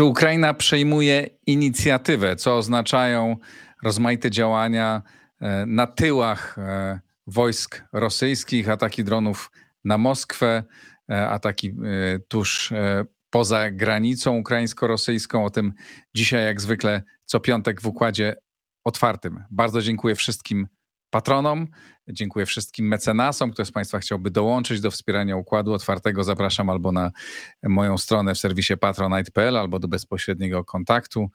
Czy Ukraina przejmuje inicjatywę, co oznaczają rozmaite działania e, na tyłach e, wojsk rosyjskich, ataki dronów na Moskwę, e, ataki tuż poza granicą ukraińsko-rosyjską? O tym dzisiaj, jak zwykle, co piątek w układzie otwartym. Bardzo dziękuję wszystkim patronom. Dziękuję wszystkim mecenasom. Kto z Państwa chciałby dołączyć do wspierania układu otwartego, zapraszam albo na moją stronę w serwisie patronite.pl, albo do bezpośredniego kontaktu.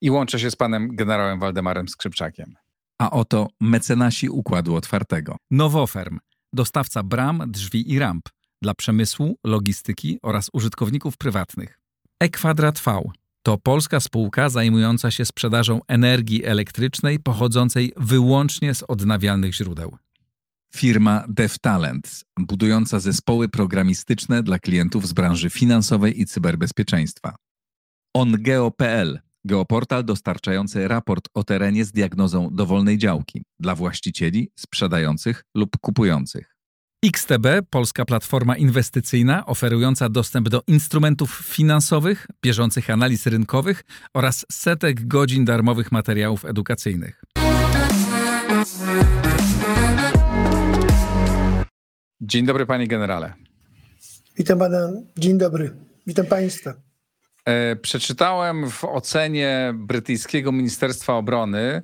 I łączę się z panem generałem Waldemarem Skrzypczakiem. A oto mecenasi układu otwartego. Nowoferm, dostawca bram, drzwi i ramp dla przemysłu, logistyki oraz użytkowników prywatnych. E-Kwadrat V to polska spółka zajmująca się sprzedażą energii elektrycznej pochodzącej wyłącznie z odnawialnych źródeł. Firma DevTalent, budująca zespoły programistyczne dla klientów z branży finansowej i cyberbezpieczeństwa. OnGeo.pl, geoportal dostarczający raport o terenie z diagnozą dowolnej działki dla właścicieli, sprzedających lub kupujących. XTB, polska platforma inwestycyjna oferująca dostęp do instrumentów finansowych, bieżących analiz rynkowych oraz setek godzin darmowych materiałów edukacyjnych. Dzień dobry, panie generale. Witam pana. Dzień dobry. Witam państwa. E, przeczytałem w ocenie brytyjskiego Ministerstwa Obrony,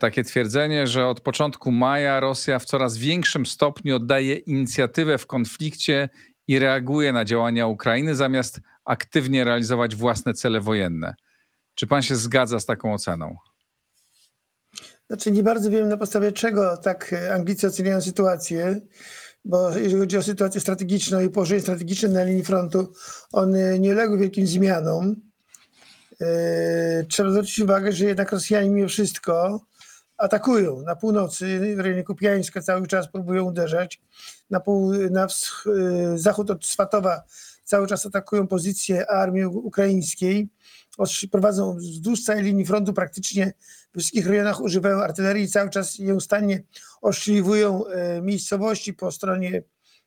takie twierdzenie, że od początku maja Rosja w coraz większym stopniu oddaje inicjatywę w konflikcie i reaguje na działania Ukrainy, zamiast aktywnie realizować własne cele wojenne. Czy pan się zgadza z taką oceną? Znaczy nie bardzo wiem na podstawie czego tak e, Anglicy oceniają sytuację, bo jeżeli chodzi o sytuację strategiczną i położenie strategiczne na linii frontu, one nie uległy wielkim zmianom. Yy, trzeba zwrócić uwagę, że jednak Rosjanie mimo wszystko atakują na północy, w rejonie Kupiańska cały czas próbują uderzać, na, pół, na wsch, y, zachód od Swatowa cały czas atakują pozycje armii ukraińskiej, prowadzą wzdłuż całej linii frontu praktycznie w wszystkich rejonach używają artylerii, cały czas nieustannie oszczeliwują y, miejscowości po stronie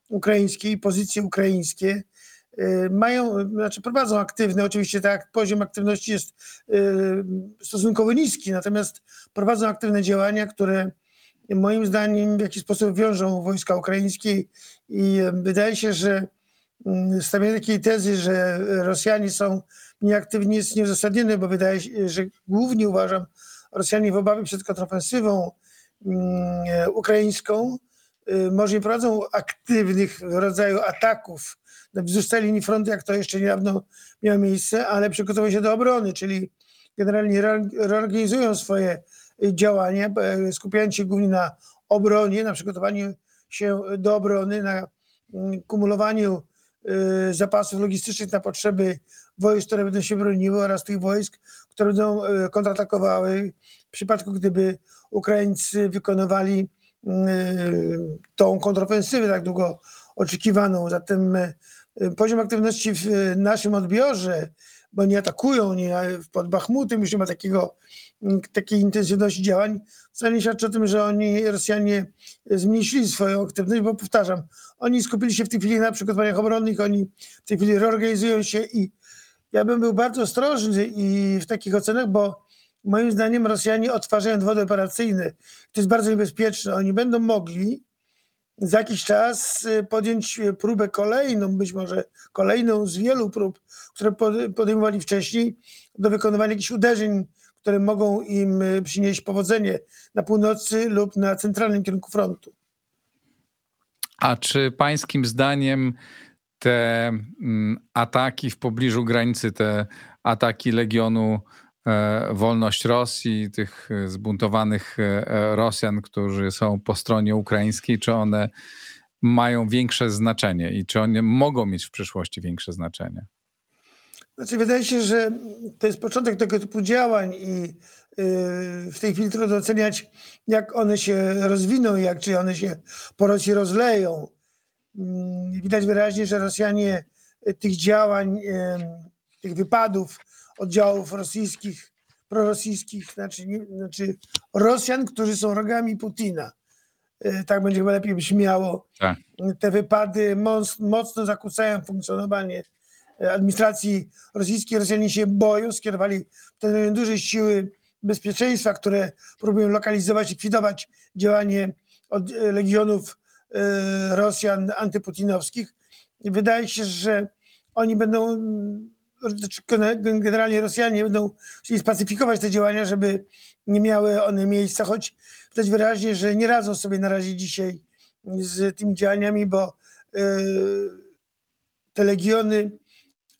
ukraińskiej, pozycje ukraińskie. Y, mają, znaczy prowadzą aktywne, oczywiście tak, poziom aktywności jest y, stosunkowo niski, natomiast prowadzą aktywne działania, które moim zdaniem w jakiś sposób wiążą wojska ukraińskie i wydaje się, że stawianie takiej tezy, że Rosjanie są nieaktywni jest nieuzasadnione, bo wydaje się, że głównie uważam Rosjanie w obawie przed kontrofensywą ukraińską y, może nie prowadzą aktywnych rodzaju ataków wzdłuż całej linii frontu, jak to jeszcze niedawno miało miejsce, ale przygotowują się do obrony, czyli generalnie reorganizują swoje y, działania, e, skupiając się głównie na obronie, na przygotowaniu się do obrony, na mm, kumulowaniu y, zapasów logistycznych na potrzeby wojsk, które będą się broniły oraz tych wojsk, które będą y, kontratakowały w przypadku, gdyby Ukraińcy wykonywali tą kontrofensywę tak długo oczekiwaną. Zatem poziom aktywności w naszym odbiorze, bo nie atakują, nie pod Bachmutem już nie ma takiego, takiej intensywności działań, wcale nie świadczy o tym, że oni, Rosjanie, zmniejszyli swoją aktywność, bo powtarzam, oni skupili się w tej chwili na przygotowaniach obronnych, oni w tej chwili reorganizują się i ja bym był bardzo ostrożny i w takich ocenach, bo moim zdaniem Rosjanie odtwarzają dowody operacyjne. To jest bardzo niebezpieczne. Oni będą mogli za jakiś czas y, podjąć próbę kolejną, być może kolejną z wielu prób, które podejmowali wcześniej, do wykonywania jakichś uderzeń, które mogą im y, przynieść powodzenie na północy lub na centralnym kierunku frontu. A czy pańskim zdaniem te mm, ataki w pobliżu granicy, te ataki Legionu wolność Rosji, tych e, zbuntowanych e, Rosjan, którzy są po stronie ukraińskiej, czy one mają większe znaczenie i czy one mogą mieć w przyszłości większe znaczenie? Znaczy, wydaje się, że to jest początek tego typu działań i w tej chwili trudno oceniać, jak one się rozwiną, jak czy one się po Rosji rozleją. Mm, widać wyraźnie, że Rosjanie tych działań, tych wypadów oddziałów rosyjskich, prorosyjskich, znaczy, nie, znaczy Rosjan, którzy są rogami Putina. E, tak będzie chyba lepiej brzmiało. Tak. Te wypady mocno zakłócają funkcjonowanie e, administracji rosyjskiej. Rosjanie się boją, skierowali wtedy duże siły bezpieczeństwa, które próbują lokalizować, likwidować działanie od e, legionów Rosjan antyputinowskich. I wydaje się, że oni będą, generalnie Rosjanie będą chcieli spacyfikować te działania, żeby nie miały one miejsca, choć widać wyraźnie, że nie radzą sobie na razie dzisiaj z tymi działaniami, bo e, te legiony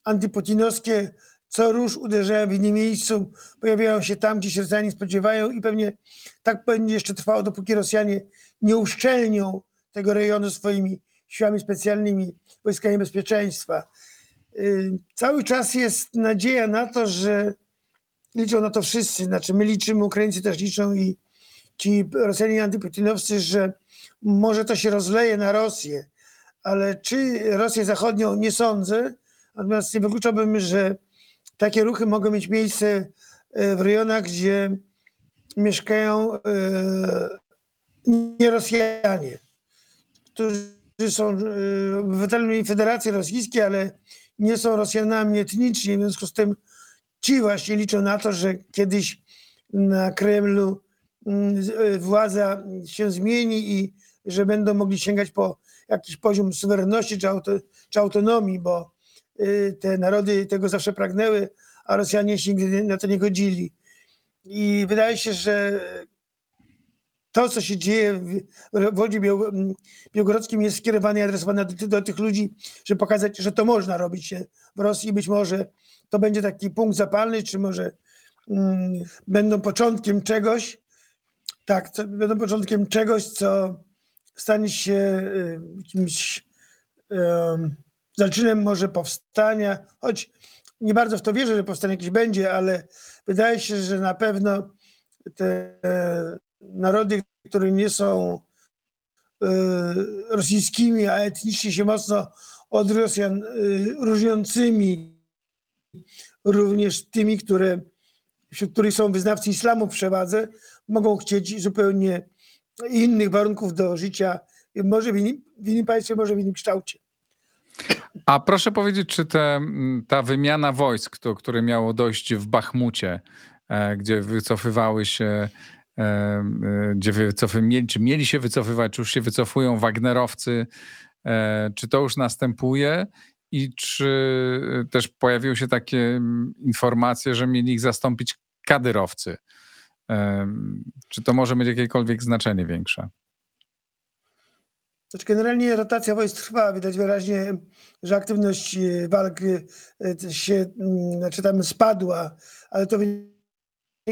antyputinowskie co róż uderzają w innym miejscu, pojawiają się tam, gdzie się Rosjanie spodziewają i pewnie tak będzie jeszcze trwało, dopóki Rosjanie nie uszczelnią tego rejonu swoimi siłami specjalnymi, wojskami bezpieczeństwa. Y, cały czas jest nadzieja na to, że liczą na to wszyscy, znaczy my liczymy, Ukraińcy też liczą i ci Rosjanie antyputinowscy, że może to się rozleje na Rosję, ale czy Rosję Zachodnią nie sądzę, natomiast nie wykluczałbym, że takie ruchy mogą mieć miejsce e, w rejonach, gdzie mieszkają e, nie Rosjanie, którzy są e, obywatelami Federacji Rosyjskiej, ale nie są Rosjanami etniczni. W związku z tym ci właśnie liczą na to, że kiedyś na Kremlu mm, władza się zmieni i że będą mogli sięgać po jakiś poziom suwerenności czy, auto, czy autonomii, bo Y, te narody tego zawsze pragnęły, a Rosjanie się nigdy na to nie godzili. I wydaje się, że to, co się dzieje w Wodzie Białgorodzkim jest skierowane i adresowane do, do, tych ludzi, żeby pokazać, że to można robić w Rosji. Być może to będzie taki punkt zapalny, czy może mm, będą początkiem czegoś, tak, będą początkiem czegoś, co stanie się y, jakimś zaczynem może powstania, choć nie bardzo w to wierzę, że powstanie jakieś będzie, ale wydaje się, że na pewno te narody, które nie są e, rosyjskimi, a etnicznie się mocno od Rosjan e, różniącymi, również tymi, które, wśród których są wyznawcy islamu w przewadze, mogą chcieć zupełnie innych warunków do życia, może w innym, w innym państwie, może w innym kształcie. A proszę powiedzieć, czy te, ta wymiana wojsk, do której miało dojść w Bachmucie, e, gdzie wycofywały się, gdzie wycofy, czy mieli się wycofywać, czy już się wycofują Wagnerowcy, czy to już następuje i czy też pojawiły się takie informacje, że mieli ich zastąpić kadyrowcy? Czy to może mieć jakiekolwiek znaczenie większe? Znaczy generalnie rotacja wojsk trwa. Widać wyraźnie, że aktywność e, walk e, się, mm, znaczy tam spadła, ale to wynika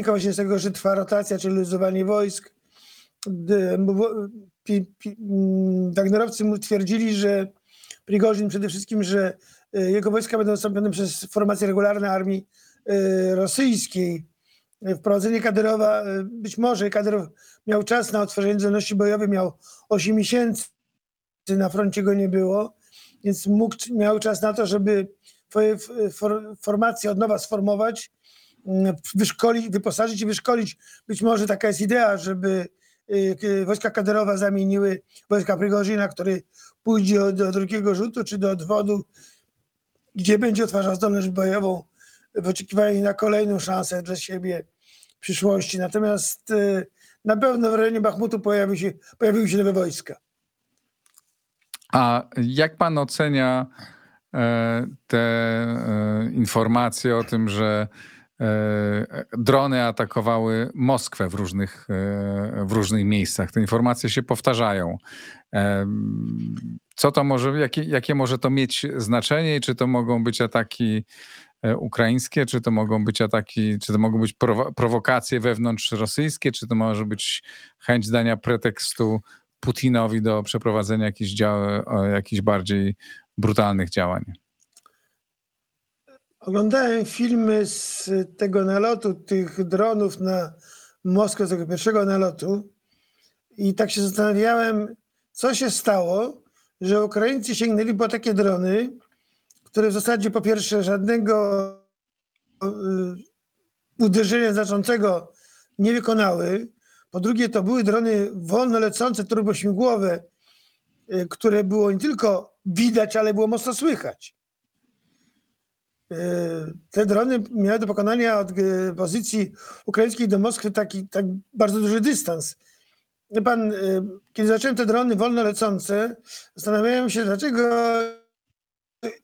właśnie z tego, że trwa rotacja, czyli luzowanie wojsk. Wagnerowcy twierdzili, że Prigorzin przede wszystkim, że e, jego wojska będą zastąpione przez formacje regularne armii rosyjskiej. Wprowadzenie Kadyrowa, być może Kadyrow miał czas na otworzenie zdolności bojowej, miał 8 miesięcy, na froncie go nie było, więc mógł, miał czas na to, żeby formację od nowa sformować, wyszkolić, wyposażyć i wyszkolić. Być może taka jest idea, żeby y, y, wojska kaderowe zamieniły wojska Prigorzyna, który pójdzie do drugiego rzutu czy do odwodu, gdzie będzie odtwarzał zdolność bojową w oczekiwaniu na kolejną szansę dla siebie w przyszłości. Natomiast y, na pewno w rejonie Bachmutu pojawiły się, pojawiły się nowe wojska. A jak pan ocenia e, te e, informacje o tym, że drony atakowały Moskwę w różnych, w różnych miejscach? Te informacje się powtarzają. Co to może, jakie, jakie może to mieć znaczenie? Czy to mogą być ataki ukraińskie, czy to mogą być ataki, czy to mogą być prowokacje wewnątrz rosyjskie, czy to może być chęć dania pretekstu Putinowi do przeprowadzenia jakichś, jakichś bardziej brutalnych działań? Oglądałem filmy z tego nalotu, tych dronów na Moskwę, z tego pierwszego nalotu i tak się zastanawiałem, co się stało, że Ukraińcy sięgnęli po takie drony, które w zasadzie po pierwsze żadnego y, uderzenia znaczącego nie wykonały, po drugie, to były drony wolno lecące, turbośmigłowe, y, które było nie tylko widać, ale było mocno słychać. Te drony miały do pokonania od e, pozycji ukraińskiej do Moskwy taki tak bardzo duży dystans. Pan, e, kiedy zacząłem te drony wolno lecące, zastanawiałem się, dlaczego,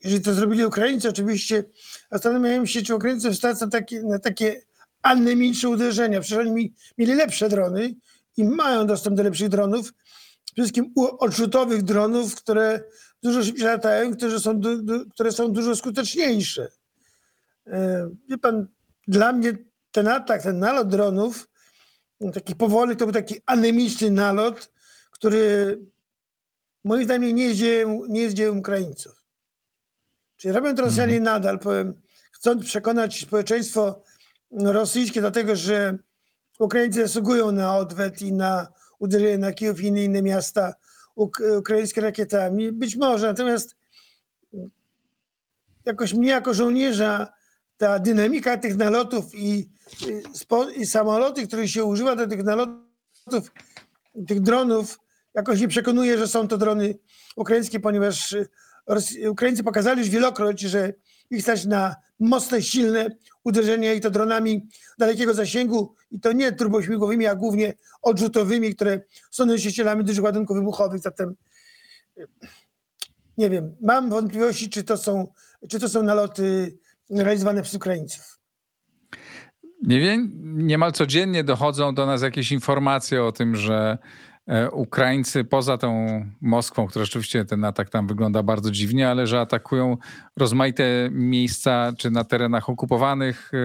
jeżeli to zrobili Ukraińcy, oczywiście, zastanawiałem się, czy Ukraińcy wstać na takie, na takie anemiczne uderzenia. Przecież oni mi, mieli lepsze drony i mają dostęp do lepszych dronów, przede wszystkim odrzutowych dronów, które dużo szybciej latają, które są, du, du, które są dużo skuteczniejsze. E, Wie pan, dla mnie ten atak, ten nalot dronów, no, taki powoli, to był taki anemiczny nalot, który moim zdaniem nie jest dziełem, nie jest dziełem Ukraińców. Czyli robią to Rosjanie nadal, powiem, chcąc przekonać społeczeństwo rosyjskie do tego, że Ukraińcy zasługują na odwet i na uderzenie na Kijów i inne, inne miasta uk- ukraińskie rakietami. Być może, natomiast jakoś mnie jako żołnierza ta dynamika tych nalotów i, spo, i samoloty, których się używa do tych nalotów, tych dronów, jakoś nie przekonuje, że są to drony ukraińskie, ponieważ Rosj- Ukraińcy pokazali już wielokroć, że ich stać na mocne, silne uderzenia i to dronami dalekiego zasięgu i to nie turbośmigłowymi, a głównie odrzutowymi, które są nosicielami dużych ładunków wybuchowych. Zatem nie wiem, mam wątpliwości, czy to są, czy to są naloty realizowane przez Ukraińców. Nie wiem, niemal codziennie dochodzą do nas jakieś informacje o tym, że Ukraińcy poza tą Moskwą, która rzeczywiście ten atak tam wygląda bardzo dziwnie, ale że atakują rozmaite miejsca, czy na terenach okupowanych e,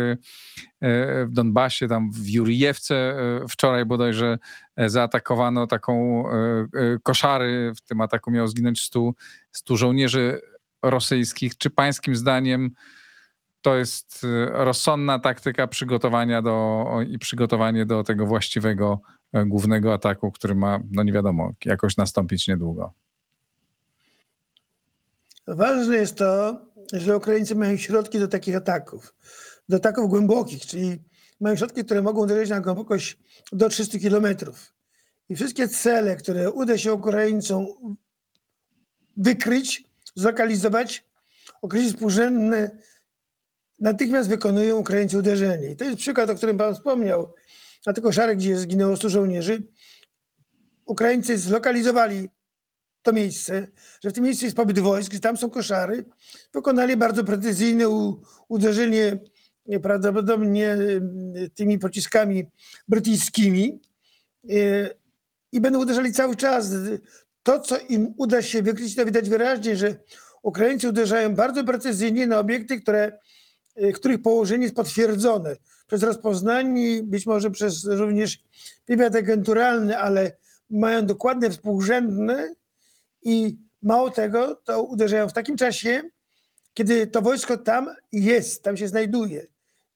e, w Donbasie, tam w Jurijewce e, wczoraj bodajże e, zaatakowano taką e, e, koszary. W tym ataku miało zginąć 100, 100 żołnierzy rosyjskich. Czy pańskim zdaniem to jest rozsądna taktyka przygotowania do, i przygotowanie do tego właściwego e, głównego ataku, który ma, no nie wiadomo, jakoś nastąpić niedługo. Ważne jest to, że Ukraińcy mają środki do takich ataków, do ataków głębokich, czyli mają środki, które mogą uderzyć na głębokość do 300 kilometrów. I wszystkie cele, które uda się Ukraińcom wykryć, zlokalizować, określić współrzędne, natychmiast wykonują Ukraińcy uderzenie. I to jest przykład, o którym Pan wspomniał, na tylko szarek, gdzie zginęło 100 żołnierzy. Ukraińcy zlokalizowali to miejsce, że w tym miejscu jest pobyt wojsk, że tam są koszary, wykonali bardzo precyzyjne uderzenie e, prawdopodobnie e, tymi pociskami brytyjskimi e, i będą uderzali cały czas. To, co im uda się wykryć, to widać wyraźnie, że Ukraińcy uderzają bardzo precyzyjnie na obiekty, które, których położenie jest potwierdzone przez rozpoznanie, być może przez również wywiad agenturalny, ale mają dokładne współrzędne i mało tego, to uderzają w takim czasie, kiedy to wojsko tam jest, tam się znajduje.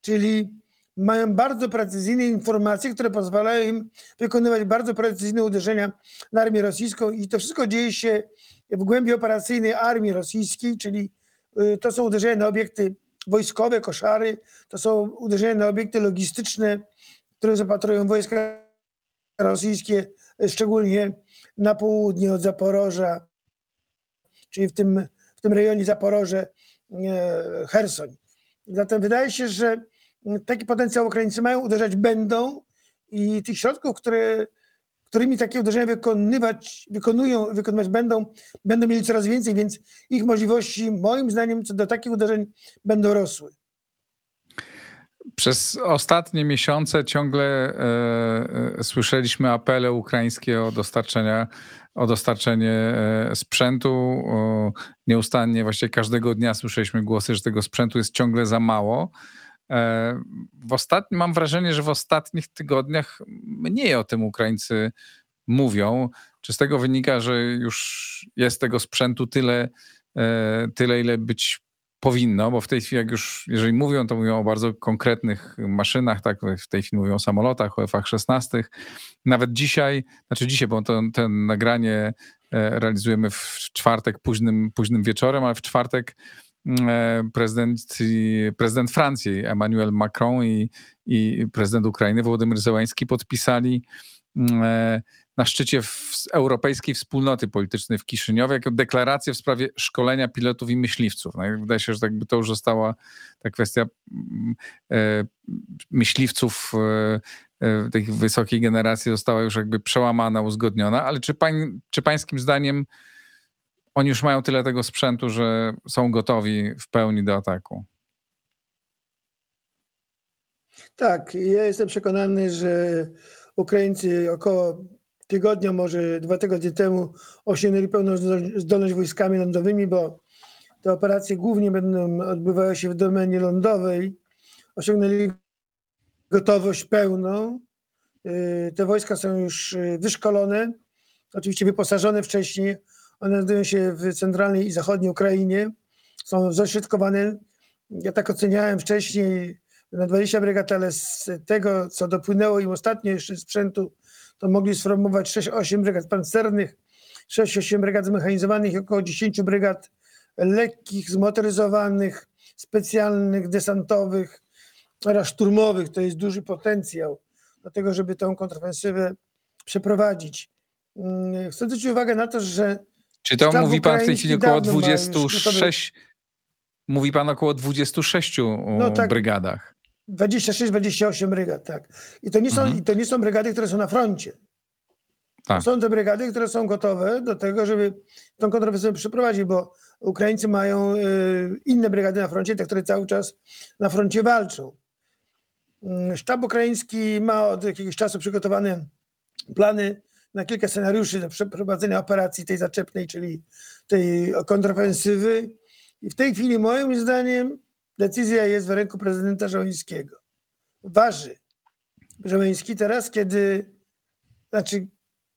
Czyli mają bardzo precyzyjne informacje, które pozwalają im wykonywać bardzo precyzyjne uderzenia na armię rosyjską i to wszystko dzieje się w głębi operacyjnej armii rosyjskiej, czyli y, to są uderzenia na obiekty wojskowe, koszary, to są uderzenia na obiekty logistyczne, które zapatrują wojska rosyjskie, y, szczególnie na południe od Zaporoża, czyli w tym, w tym rejonie Zaporoże, e, Hersoń. Zatem wydaje się, że taki potencjał Ukraińcy mają, uderzać będą i tych środków, które, którymi takie uderzenia wykonywać, wykonują, wykonywać będą, będą mieli coraz więcej, więc ich możliwości moim zdaniem co do takich uderzeń będą rosły. Przez ostatnie miesiące ciągle e, e, słyszeliśmy apele ukraińskie o dostarczenia o dostarczenie e, sprzętu. O, nieustannie, właściwie każdego dnia słyszeliśmy głosy, że tego sprzętu jest ciągle za mało. E, W ostatnim, mam wrażenie, że w ostatnich tygodniach mniej o tym Ukraińcy mówią. Czy z tego wynika, że już jest tego sprzętu tyle, e, tyle ile być powinno, bo w tej chwili, jak już, jeżeli mówią, to mówią o bardzo konkretnych maszynach, tak, w tej chwili mówią o samolotach, o F-16. Nawet dzisiaj, znaczy dzisiaj, bo to, to nagranie e, realizujemy w czwartek późnym, późnym wieczorem, ale w czwartek prezydent, prezydent Francji Emmanuel Macron i, i prezydent Ukrainy Wołodymyr Zełański podpisali mm, e, na szczycie europejskiej wspólnoty politycznej w Kiszyniowie, jako deklarację w sprawie szkolenia pilotów i myśliwców. No, wydaje się, że jakby to już została ta kwestia mm, e, myśliwców e, e, tej wysokiej generacji została już jakby przełamana, uzgodniona, ale czy, pań, czy pańskim zdaniem oni już mają tyle tego sprzętu, że są gotowi w pełni do ataku? Tak, ja jestem przekonany, że Ukraińcy około tygodnia, może dwa tygodnie temu osiągnęli pełną zdolność wojskami lądowymi, bo te operacje głównie będą odbywały się w domenie lądowej. Osiągnęli gotowość pełną. Yy, Te wojska są już yy, wyszkolone, oczywiście wyposażone wcześniej. One znajdują się w centralnej i zachodniej Ukrainie. Są zaśrodkowane. Ja tak oceniałem wcześniej na 20 brygad, ale z tego, co dopłynęło im ostatnio jeszcze sprzętu, to mogli sformować 6-8 brygad pancernych, 6-8 brygad zmechanizowanych i około 10 brygad lekkich, zmotoryzowanych, specjalnych, desantowych oraz szturmowych. To jest duży potencjał do tego, żeby tę kontrofensywę przeprowadzić. Mm, Chcę zwrócić uwagę na to, że Czy to mówi pan w tej chwili około ukraiński dawno ma już 26? Mówi pan około 26 No tak. brygadach. 26-28 brygad, tak. I to, nie są, Mhm. To nie są brygady, które są na froncie. Tak. Są te brygady, które są gotowe do tego, żeby tą kontrowersję przeprowadzić, bo Ukraińcy mają y, inne brygady na froncie, te, które cały czas na froncie walczą. Mm, Sztab ukraiński ma od jakiegoś czasu przygotowane plany na kilka scenariuszy do przeprowadzenia operacji tej zaczepnej, czyli tej kontrofensywy. I w tej chwili moim zdaniem decyzja jest w ręku prezydenta Żołańskiego. Waży Żołański teraz, kiedy, znaczy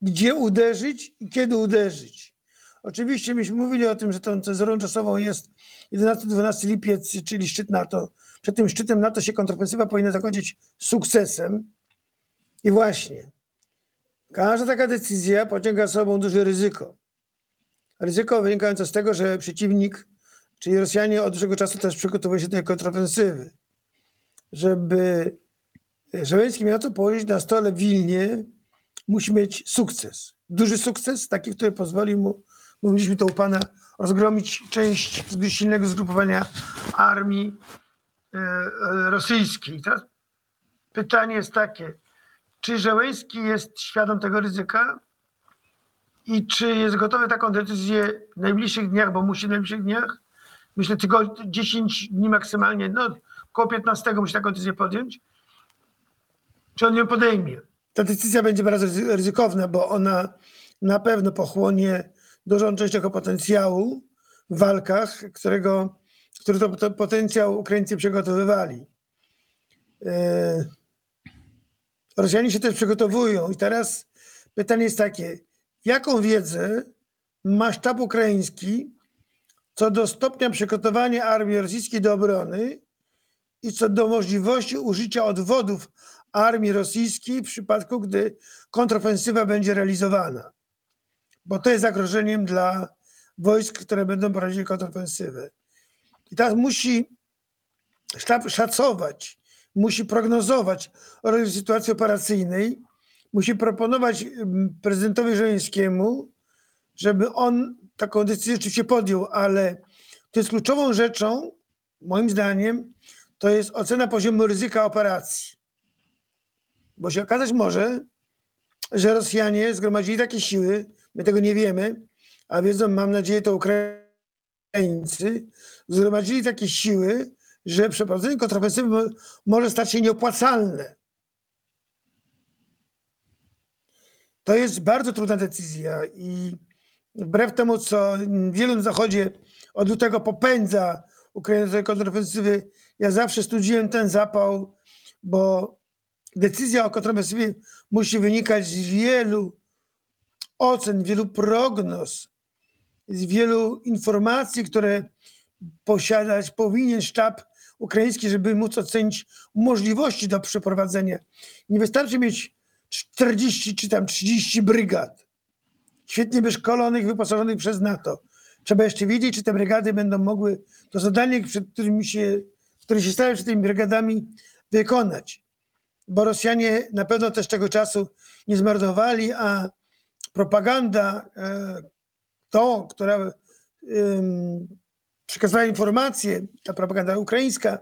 gdzie uderzyć i kiedy uderzyć. Oczywiście myśmy mówili o tym, że tą cezurą czasową jest 11-12 lipiec, czyli szczyt NATO. Przed tym szczytem NATO się kontrofensywa powinna zakończyć sukcesem. I właśnie, każda taka decyzja pociąga za sobą duże ryzyko. Ryzyko wynikające z tego, że przeciwnik, czyli Rosjanie od dłuższego czasu też przygotowują się do kontrofensywy. Żeby Żeleński miał to położyć na stole w Wilnie, musi mieć sukces. Duży sukces, taki, który pozwoli mu, mówiliśmy to u pana, rozgromić część silnego zgrupowania armii e, e, rosyjskiej. Teraz pytanie jest takie, czy Żeleński jest świadom tego ryzyka i czy jest gotowy taką decyzję w najbliższych dniach, bo musi w najbliższych dniach, myślę tylko 10 dni maksymalnie, no około 15 musi taką decyzję podjąć, czy on ją podejmie. Ta decyzja będzie bardzo ryzy- ryzykowna, bo ona na pewno pochłonie dużą część tego potencjału w walkach, którego, który to, to potencjał Ukraińcy przygotowywali. E, Rosjanie się też przygotowują i teraz pytanie jest takie, jaką wiedzę ma sztab ukraiński co do stopnia przygotowania armii rosyjskiej do obrony i co do możliwości użycia odwodów armii rosyjskiej w przypadku, gdy kontrofensywa będzie realizowana. Bo to jest zagrożeniem dla wojsk, które będą prowadziły kontrofensywę. I teraz musi sztab szacować, musi prognozować rodzaju sytuacji operacyjnej, musi proponować mm, prezydentowi Żeleńskiemu, żeby on taką decyzję oczywiście podjął, ale to jest kluczową rzeczą, moim zdaniem, to jest ocena poziomu ryzyka operacji. Bo się okazać może, że Rosjanie zgromadzili takie siły, my tego nie wiemy, a wiedzą, mam nadzieję, to Ukraińcy, zgromadzili takie siły, że przeprowadzenie kontrofensywy mo- może stać się nieopłacalne. To jest bardzo trudna decyzja i wbrew temu, co wielu na Zachodzie od lutego popędza Ukrainę kontrofensywy, ja zawsze studziłem ten zapał, bo decyzja o kontrofensywie musi wynikać z wielu ocen, wielu prognoz, z wielu informacji, które posiadać powinien sztab ukraiński, żeby móc ocenić możliwości do przeprowadzenia. Nie wystarczy mieć 40 czy tam 30 brygad, świetnie wyszkolonych, wyposażonych przez NATO. Trzeba jeszcze wiedzieć, czy te brygady będą mogły to zadanie, przed którym się, które się stają przed tymi brygadami, wykonać. bo Rosjanie na pewno też tego czasu nie zmarnowali, a propaganda, e, to, która przekazywała informacje, ta propaganda ukraińska,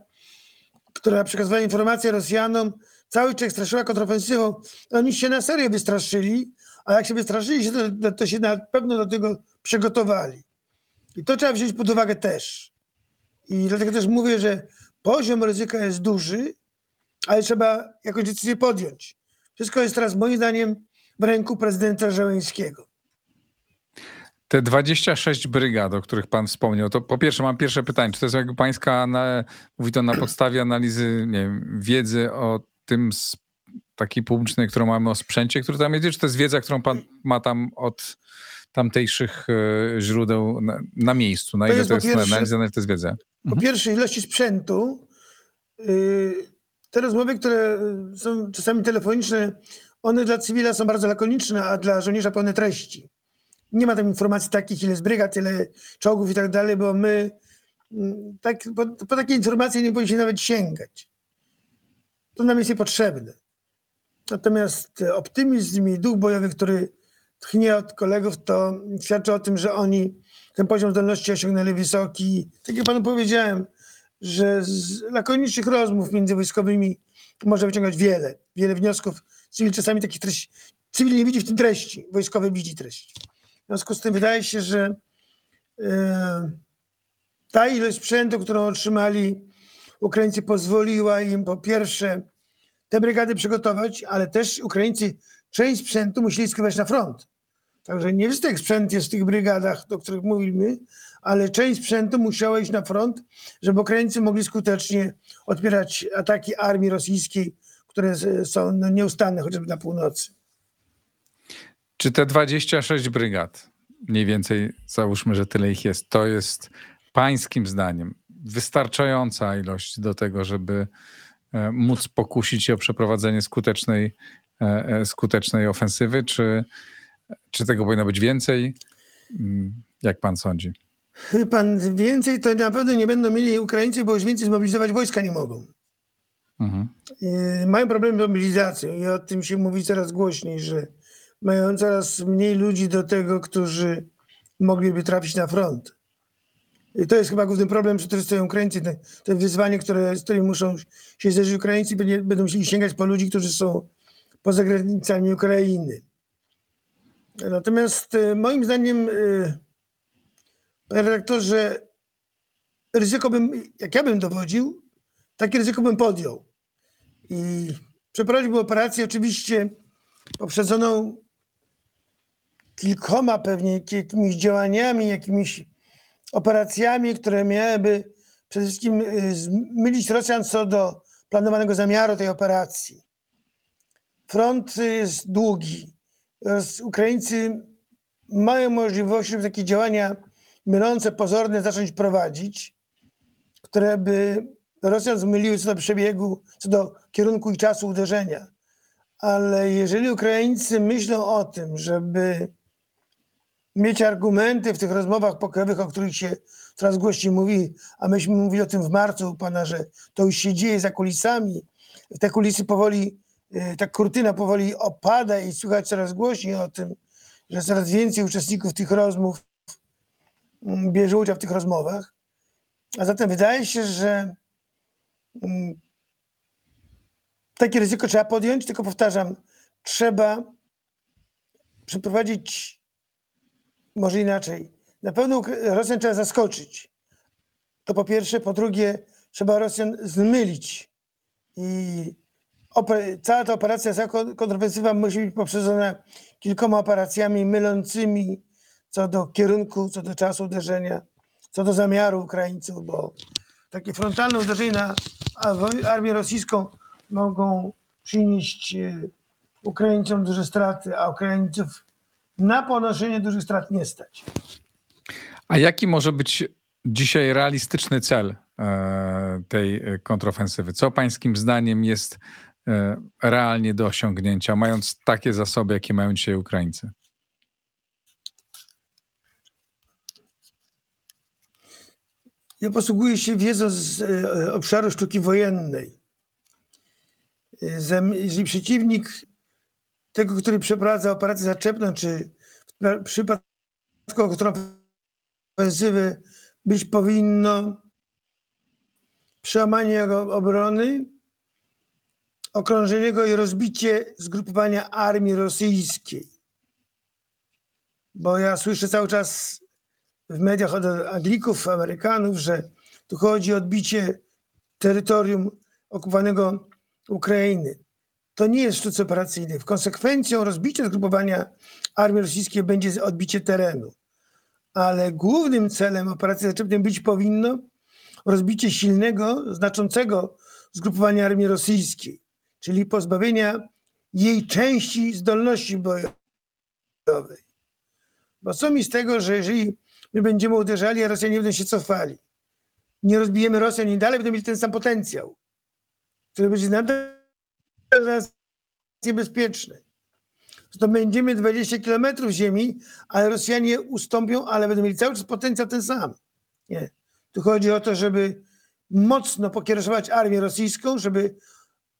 która przekazywała informacje Rosjanom, cały czas straszyła kontrofensywą. Oni się na serio wystraszyli, a jak się wystraszyli, to, to się na pewno do tego przygotowali. I to trzeba wziąć pod uwagę też. I dlatego też mówię, że poziom ryzyka jest duży, ale trzeba jakąś decyzję podjąć. Wszystko jest teraz moim zdaniem w ręku prezydenta Żeleńskiego. Te 26 brygad, o których pan wspomniał, to po pierwsze mam pierwsze pytanie, czy to jest jakby pańska, na, mówi to na podstawie analizy, nie wiem, wiedzy o tym takiej publicznej, którą mamy o sprzęcie, który tam jedzie, czy to jest wiedza, którą pan ma tam od tamtejszych e, źródeł na, na miejscu? Na To ile jest to jest pierwsze- analiza, na ile to jest wiedza? Po pierwsze, ilości sprzętu. Yy, Te rozmowy, które są czasami telefoniczne, one dla cywila są bardzo lakoniczne, a dla żołnierza pełne treści. Nie ma tam informacji takich, ile jest brygad, ile czołgów i tak dalej, bo my mm, tak, po, po takie informacje nie powinniśmy nawet sięgać. To nam jest niepotrzebne. Natomiast e, optymizm i duch bojowy, który tchnie od kolegów, to świadczy o tym, że oni ten poziom zdolności osiągnęli wysoki. Tak jak panu powiedziałem, że z lakonicznych rozmów między wojskowymi można wyciągać wiele, wiele wniosków. Cywil czasami takich treści, cywil nie widzi w tym treści, wojskowy widzi treść. W związku z tym wydaje się, że e, ta ilość sprzętu, którą otrzymali Ukraińcy pozwoliła im po pierwsze te brygady przygotować, ale też Ukraińcy część sprzętu musieli skierować na front. Także nie wszystek sprzęt jest w tych brygadach, o których mówimy, ale część sprzętu musiała iść na front, żeby Ukraińcy mogli skutecznie odpierać ataki armii rosyjskiej, które są no, nieustanne, chociażby na północy. Czy te 26 brygad, mniej więcej załóżmy, że tyle ich jest, to jest pańskim zdaniem wystarczająca ilość do tego, żeby e, móc pokusić się o przeprowadzenie skutecznej, e, e, skutecznej ofensywy, czy, czy tego powinno być więcej? Mm, Jak pan sądzi? Pan, więcej to na pewno nie będą mieli Ukraińcy, bo już więcej zmobilizować wojska nie mogą. Mhm. Mają problem z mobilizacją i o tym się mówi coraz głośniej, że mają coraz mniej ludzi do tego, którzy mogliby trafić na front. I to jest chyba główny problem, przed którym stoją Ukraińcy. Te, wyzwanie, które, z którym muszą się zderzyć Ukraińcy, będą musieli sięgać po ludzi, którzy są poza granicami Ukrainy. Natomiast e, moim zdaniem, e, panie redaktorze, ryzyko bym, jak ja bym dowodził, takie ryzyko bym podjął. I przeprowadziłbym operację oczywiście poprzedzoną kilkoma pewnie jakimiś działaniami, jakimiś operacjami, które miałyby przede wszystkim y, zmylić Rosjan co do planowanego zamiaru tej operacji. Front jest długi. Ukraińcy mają możliwość, żeby takie działania mylące, pozorne zacząć prowadzić, które by Rosjan zmyliły co do przebiegu, co do kierunku i czasu uderzenia. Ale jeżeli Ukraińcy myślą o tym, żeby mieć argumenty w tych rozmowach pokojowych, o których się coraz głośniej mówi, a myśmy mówili o tym w marcu u pana, że to już się dzieje za kulisami. Te kulisy powoli, y, ta kurtyna powoli opada i słychać coraz głośniej o tym, że coraz więcej uczestników tych rozmów mm, bierze udział w tych rozmowach. A zatem wydaje się, że mm, takie ryzyko trzeba podjąć, tylko powtarzam, trzeba przeprowadzić może inaczej. Na pewno Rosjan trzeba zaskoczyć. To po pierwsze. Po drugie, trzeba Rosjan zmylić. I cała ta operacja, cała kon- kontrofensywa musi być poprzedzona kilkoma operacjami mylącymi co do kierunku, co do czasu uderzenia, co do zamiaru Ukraińców, bo takie frontalne uderzenie na armię rosyjską mogą przynieść e, Ukraińcom duże straty, a Ukraińców na ponoszenie dużych strat nie stać. A jaki może być dzisiaj realistyczny cel e, tej kontrofensywy? Co pańskim zdaniem jest e, realnie do osiągnięcia, mając takie zasoby, jakie mają dzisiaj Ukraińcy? Ja posługuję się wiedzą z e, obszaru sztuki wojennej. jeżeli przeciwnik tego, który przeprowadza operację zaczepną, czy w przypadku kontrofensywy być powinno przełamanie jego obrony, okrążenie go i rozbicie zgrupowania armii rosyjskiej. Bo ja słyszę cały czas w mediach od Anglików, Amerykanów, że tu chodzi o odbicie terytorium okupowanego Ukrainy. To nie jest sztuc operacyjny. W konsekwencją rozbicia zgrupowania armii rosyjskiej będzie odbicie terenu. Ale głównym celem operacji zaczepnej być powinno rozbicie silnego, znaczącego zgrupowania armii rosyjskiej, czyli pozbawienia jej części zdolności bojowej. Bo co mi z tego, że jeżeli my będziemy uderzali, a Rosjanie będą się cofali, nie rozbijemy Rosjan i dalej będą mieli ten sam potencjał, który będzie nadal dla nas niebezpieczny. Zdobędziemy 20 kilometrów ziemi, ale Rosjanie ustąpią, ale będą mieli cały czas potencjał ten sam. Nie. Tu chodzi o to, żeby mocno pokierować armię rosyjską, żeby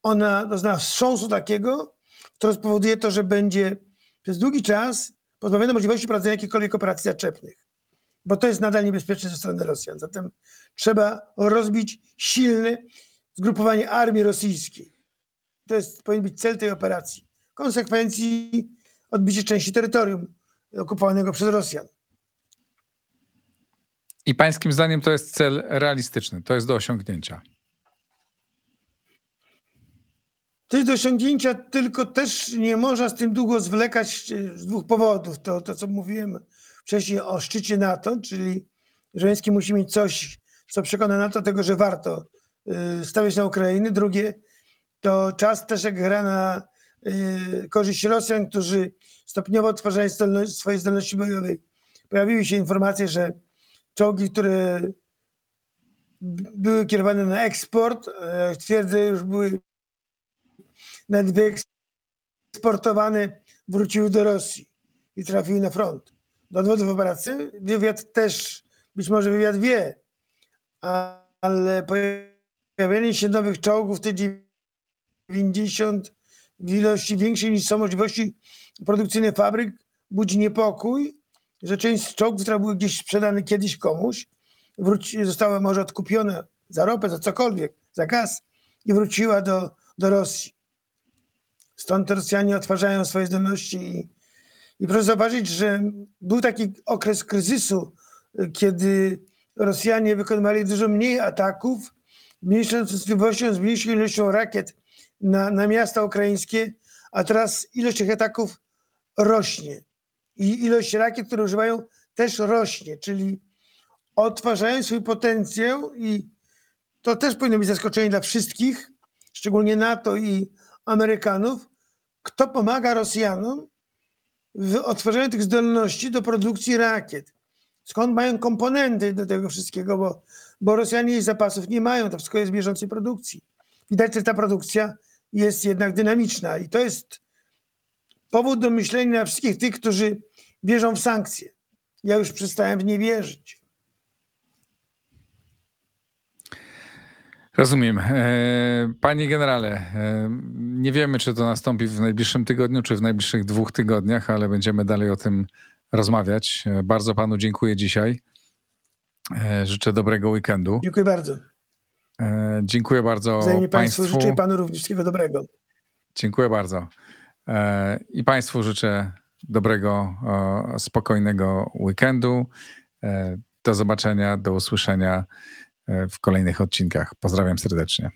ona doznała wstrząsu takiego, który spowoduje to, że będzie przez długi czas pozbawiona możliwości prowadzenia jakichkolwiek operacji zaczepnych. Bo to jest nadal niebezpieczne ze strony Rosjan. Zatem trzeba rozbić silne zgrupowanie armii rosyjskiej. To jest, powinien być cel tej operacji. W konsekwencji odbicie części terytorium okupowanego przez Rosjan. I pańskim zdaniem to jest cel realistyczny, to jest do osiągnięcia. To jest do osiągnięcia, tylko też nie można z tym długo zwlekać e, z dwóch powodów. To, to co mówiłem wcześniej o szczycie NATO, czyli Żeleński musi mieć coś, co przekona NATO tego, że warto y, stawiać na Ukrainę. Drugie, to czas też jak gra na y, korzyść Rosjan, którzy stopniowo odtwarzają zdolności, swoje zdolności bojowe. Pojawiły się informacje, że czołgi, które były kierowane na eksport, e, twierdzę, już były nawet wyeksportowane, wróciły do Rosji i trafiły na front. Do odwodów operacji wywiad też, być może wywiad wie, ale pojawienie się nowych czołgów, te 90 w ilości większej niż są możliwości produkcyjne fabryk, budzi niepokój, że część czołgów, które były gdzieś sprzedane kiedyś komuś, wróci, została może odkupiona za ropę, za cokolwiek, za gaz i wróciła do, do Rosji. Stąd Rosjanie odtwarzają swoje zdolności i, i proszę zauważyć, że był taki okres kryzysu, kiedy Rosjanie wykonywali dużo mniej ataków, z mniejszą częstotliwością, z mniejszą ilością rakiet na, na miasta ukraińskie, a teraz ilość tych ataków rośnie. I ilość rakiet, które używają, też rośnie, czyli odtwarzają swój potencjał i to też powinno być zaskoczenie dla wszystkich, szczególnie NATO i Amerykanów, kto pomaga Rosjanom w odtwarzaniu tych zdolności do produkcji rakiet. Skąd mają komponenty do tego wszystkiego, bo, bo Rosjanie jej zapasów nie mają, to wszystko jest w bieżącej produkcji. Widać, że ta produkcja jest jednak dynamiczna i to jest powód do myślenia wszystkich tych, którzy wierzą w sankcje. Ja już przestałem w nie wierzyć. Rozumiem. E, panie generale, e, nie wiemy, czy to nastąpi w najbliższym tygodniu, czy w najbliższych dwóch tygodniach, ale będziemy dalej o tym rozmawiać. E, bardzo panu dziękuję dzisiaj. Życzę dobrego weekendu. Dziękuję bardzo. Dziękuję bardzo Wzajemnie państwu. Państwu życzę panu również wszystkiego dobrego. Dziękuję bardzo. I państwu życzę dobrego, spokojnego weekendu. Do zobaczenia, do usłyszenia w kolejnych odcinkach. Pozdrawiam serdecznie.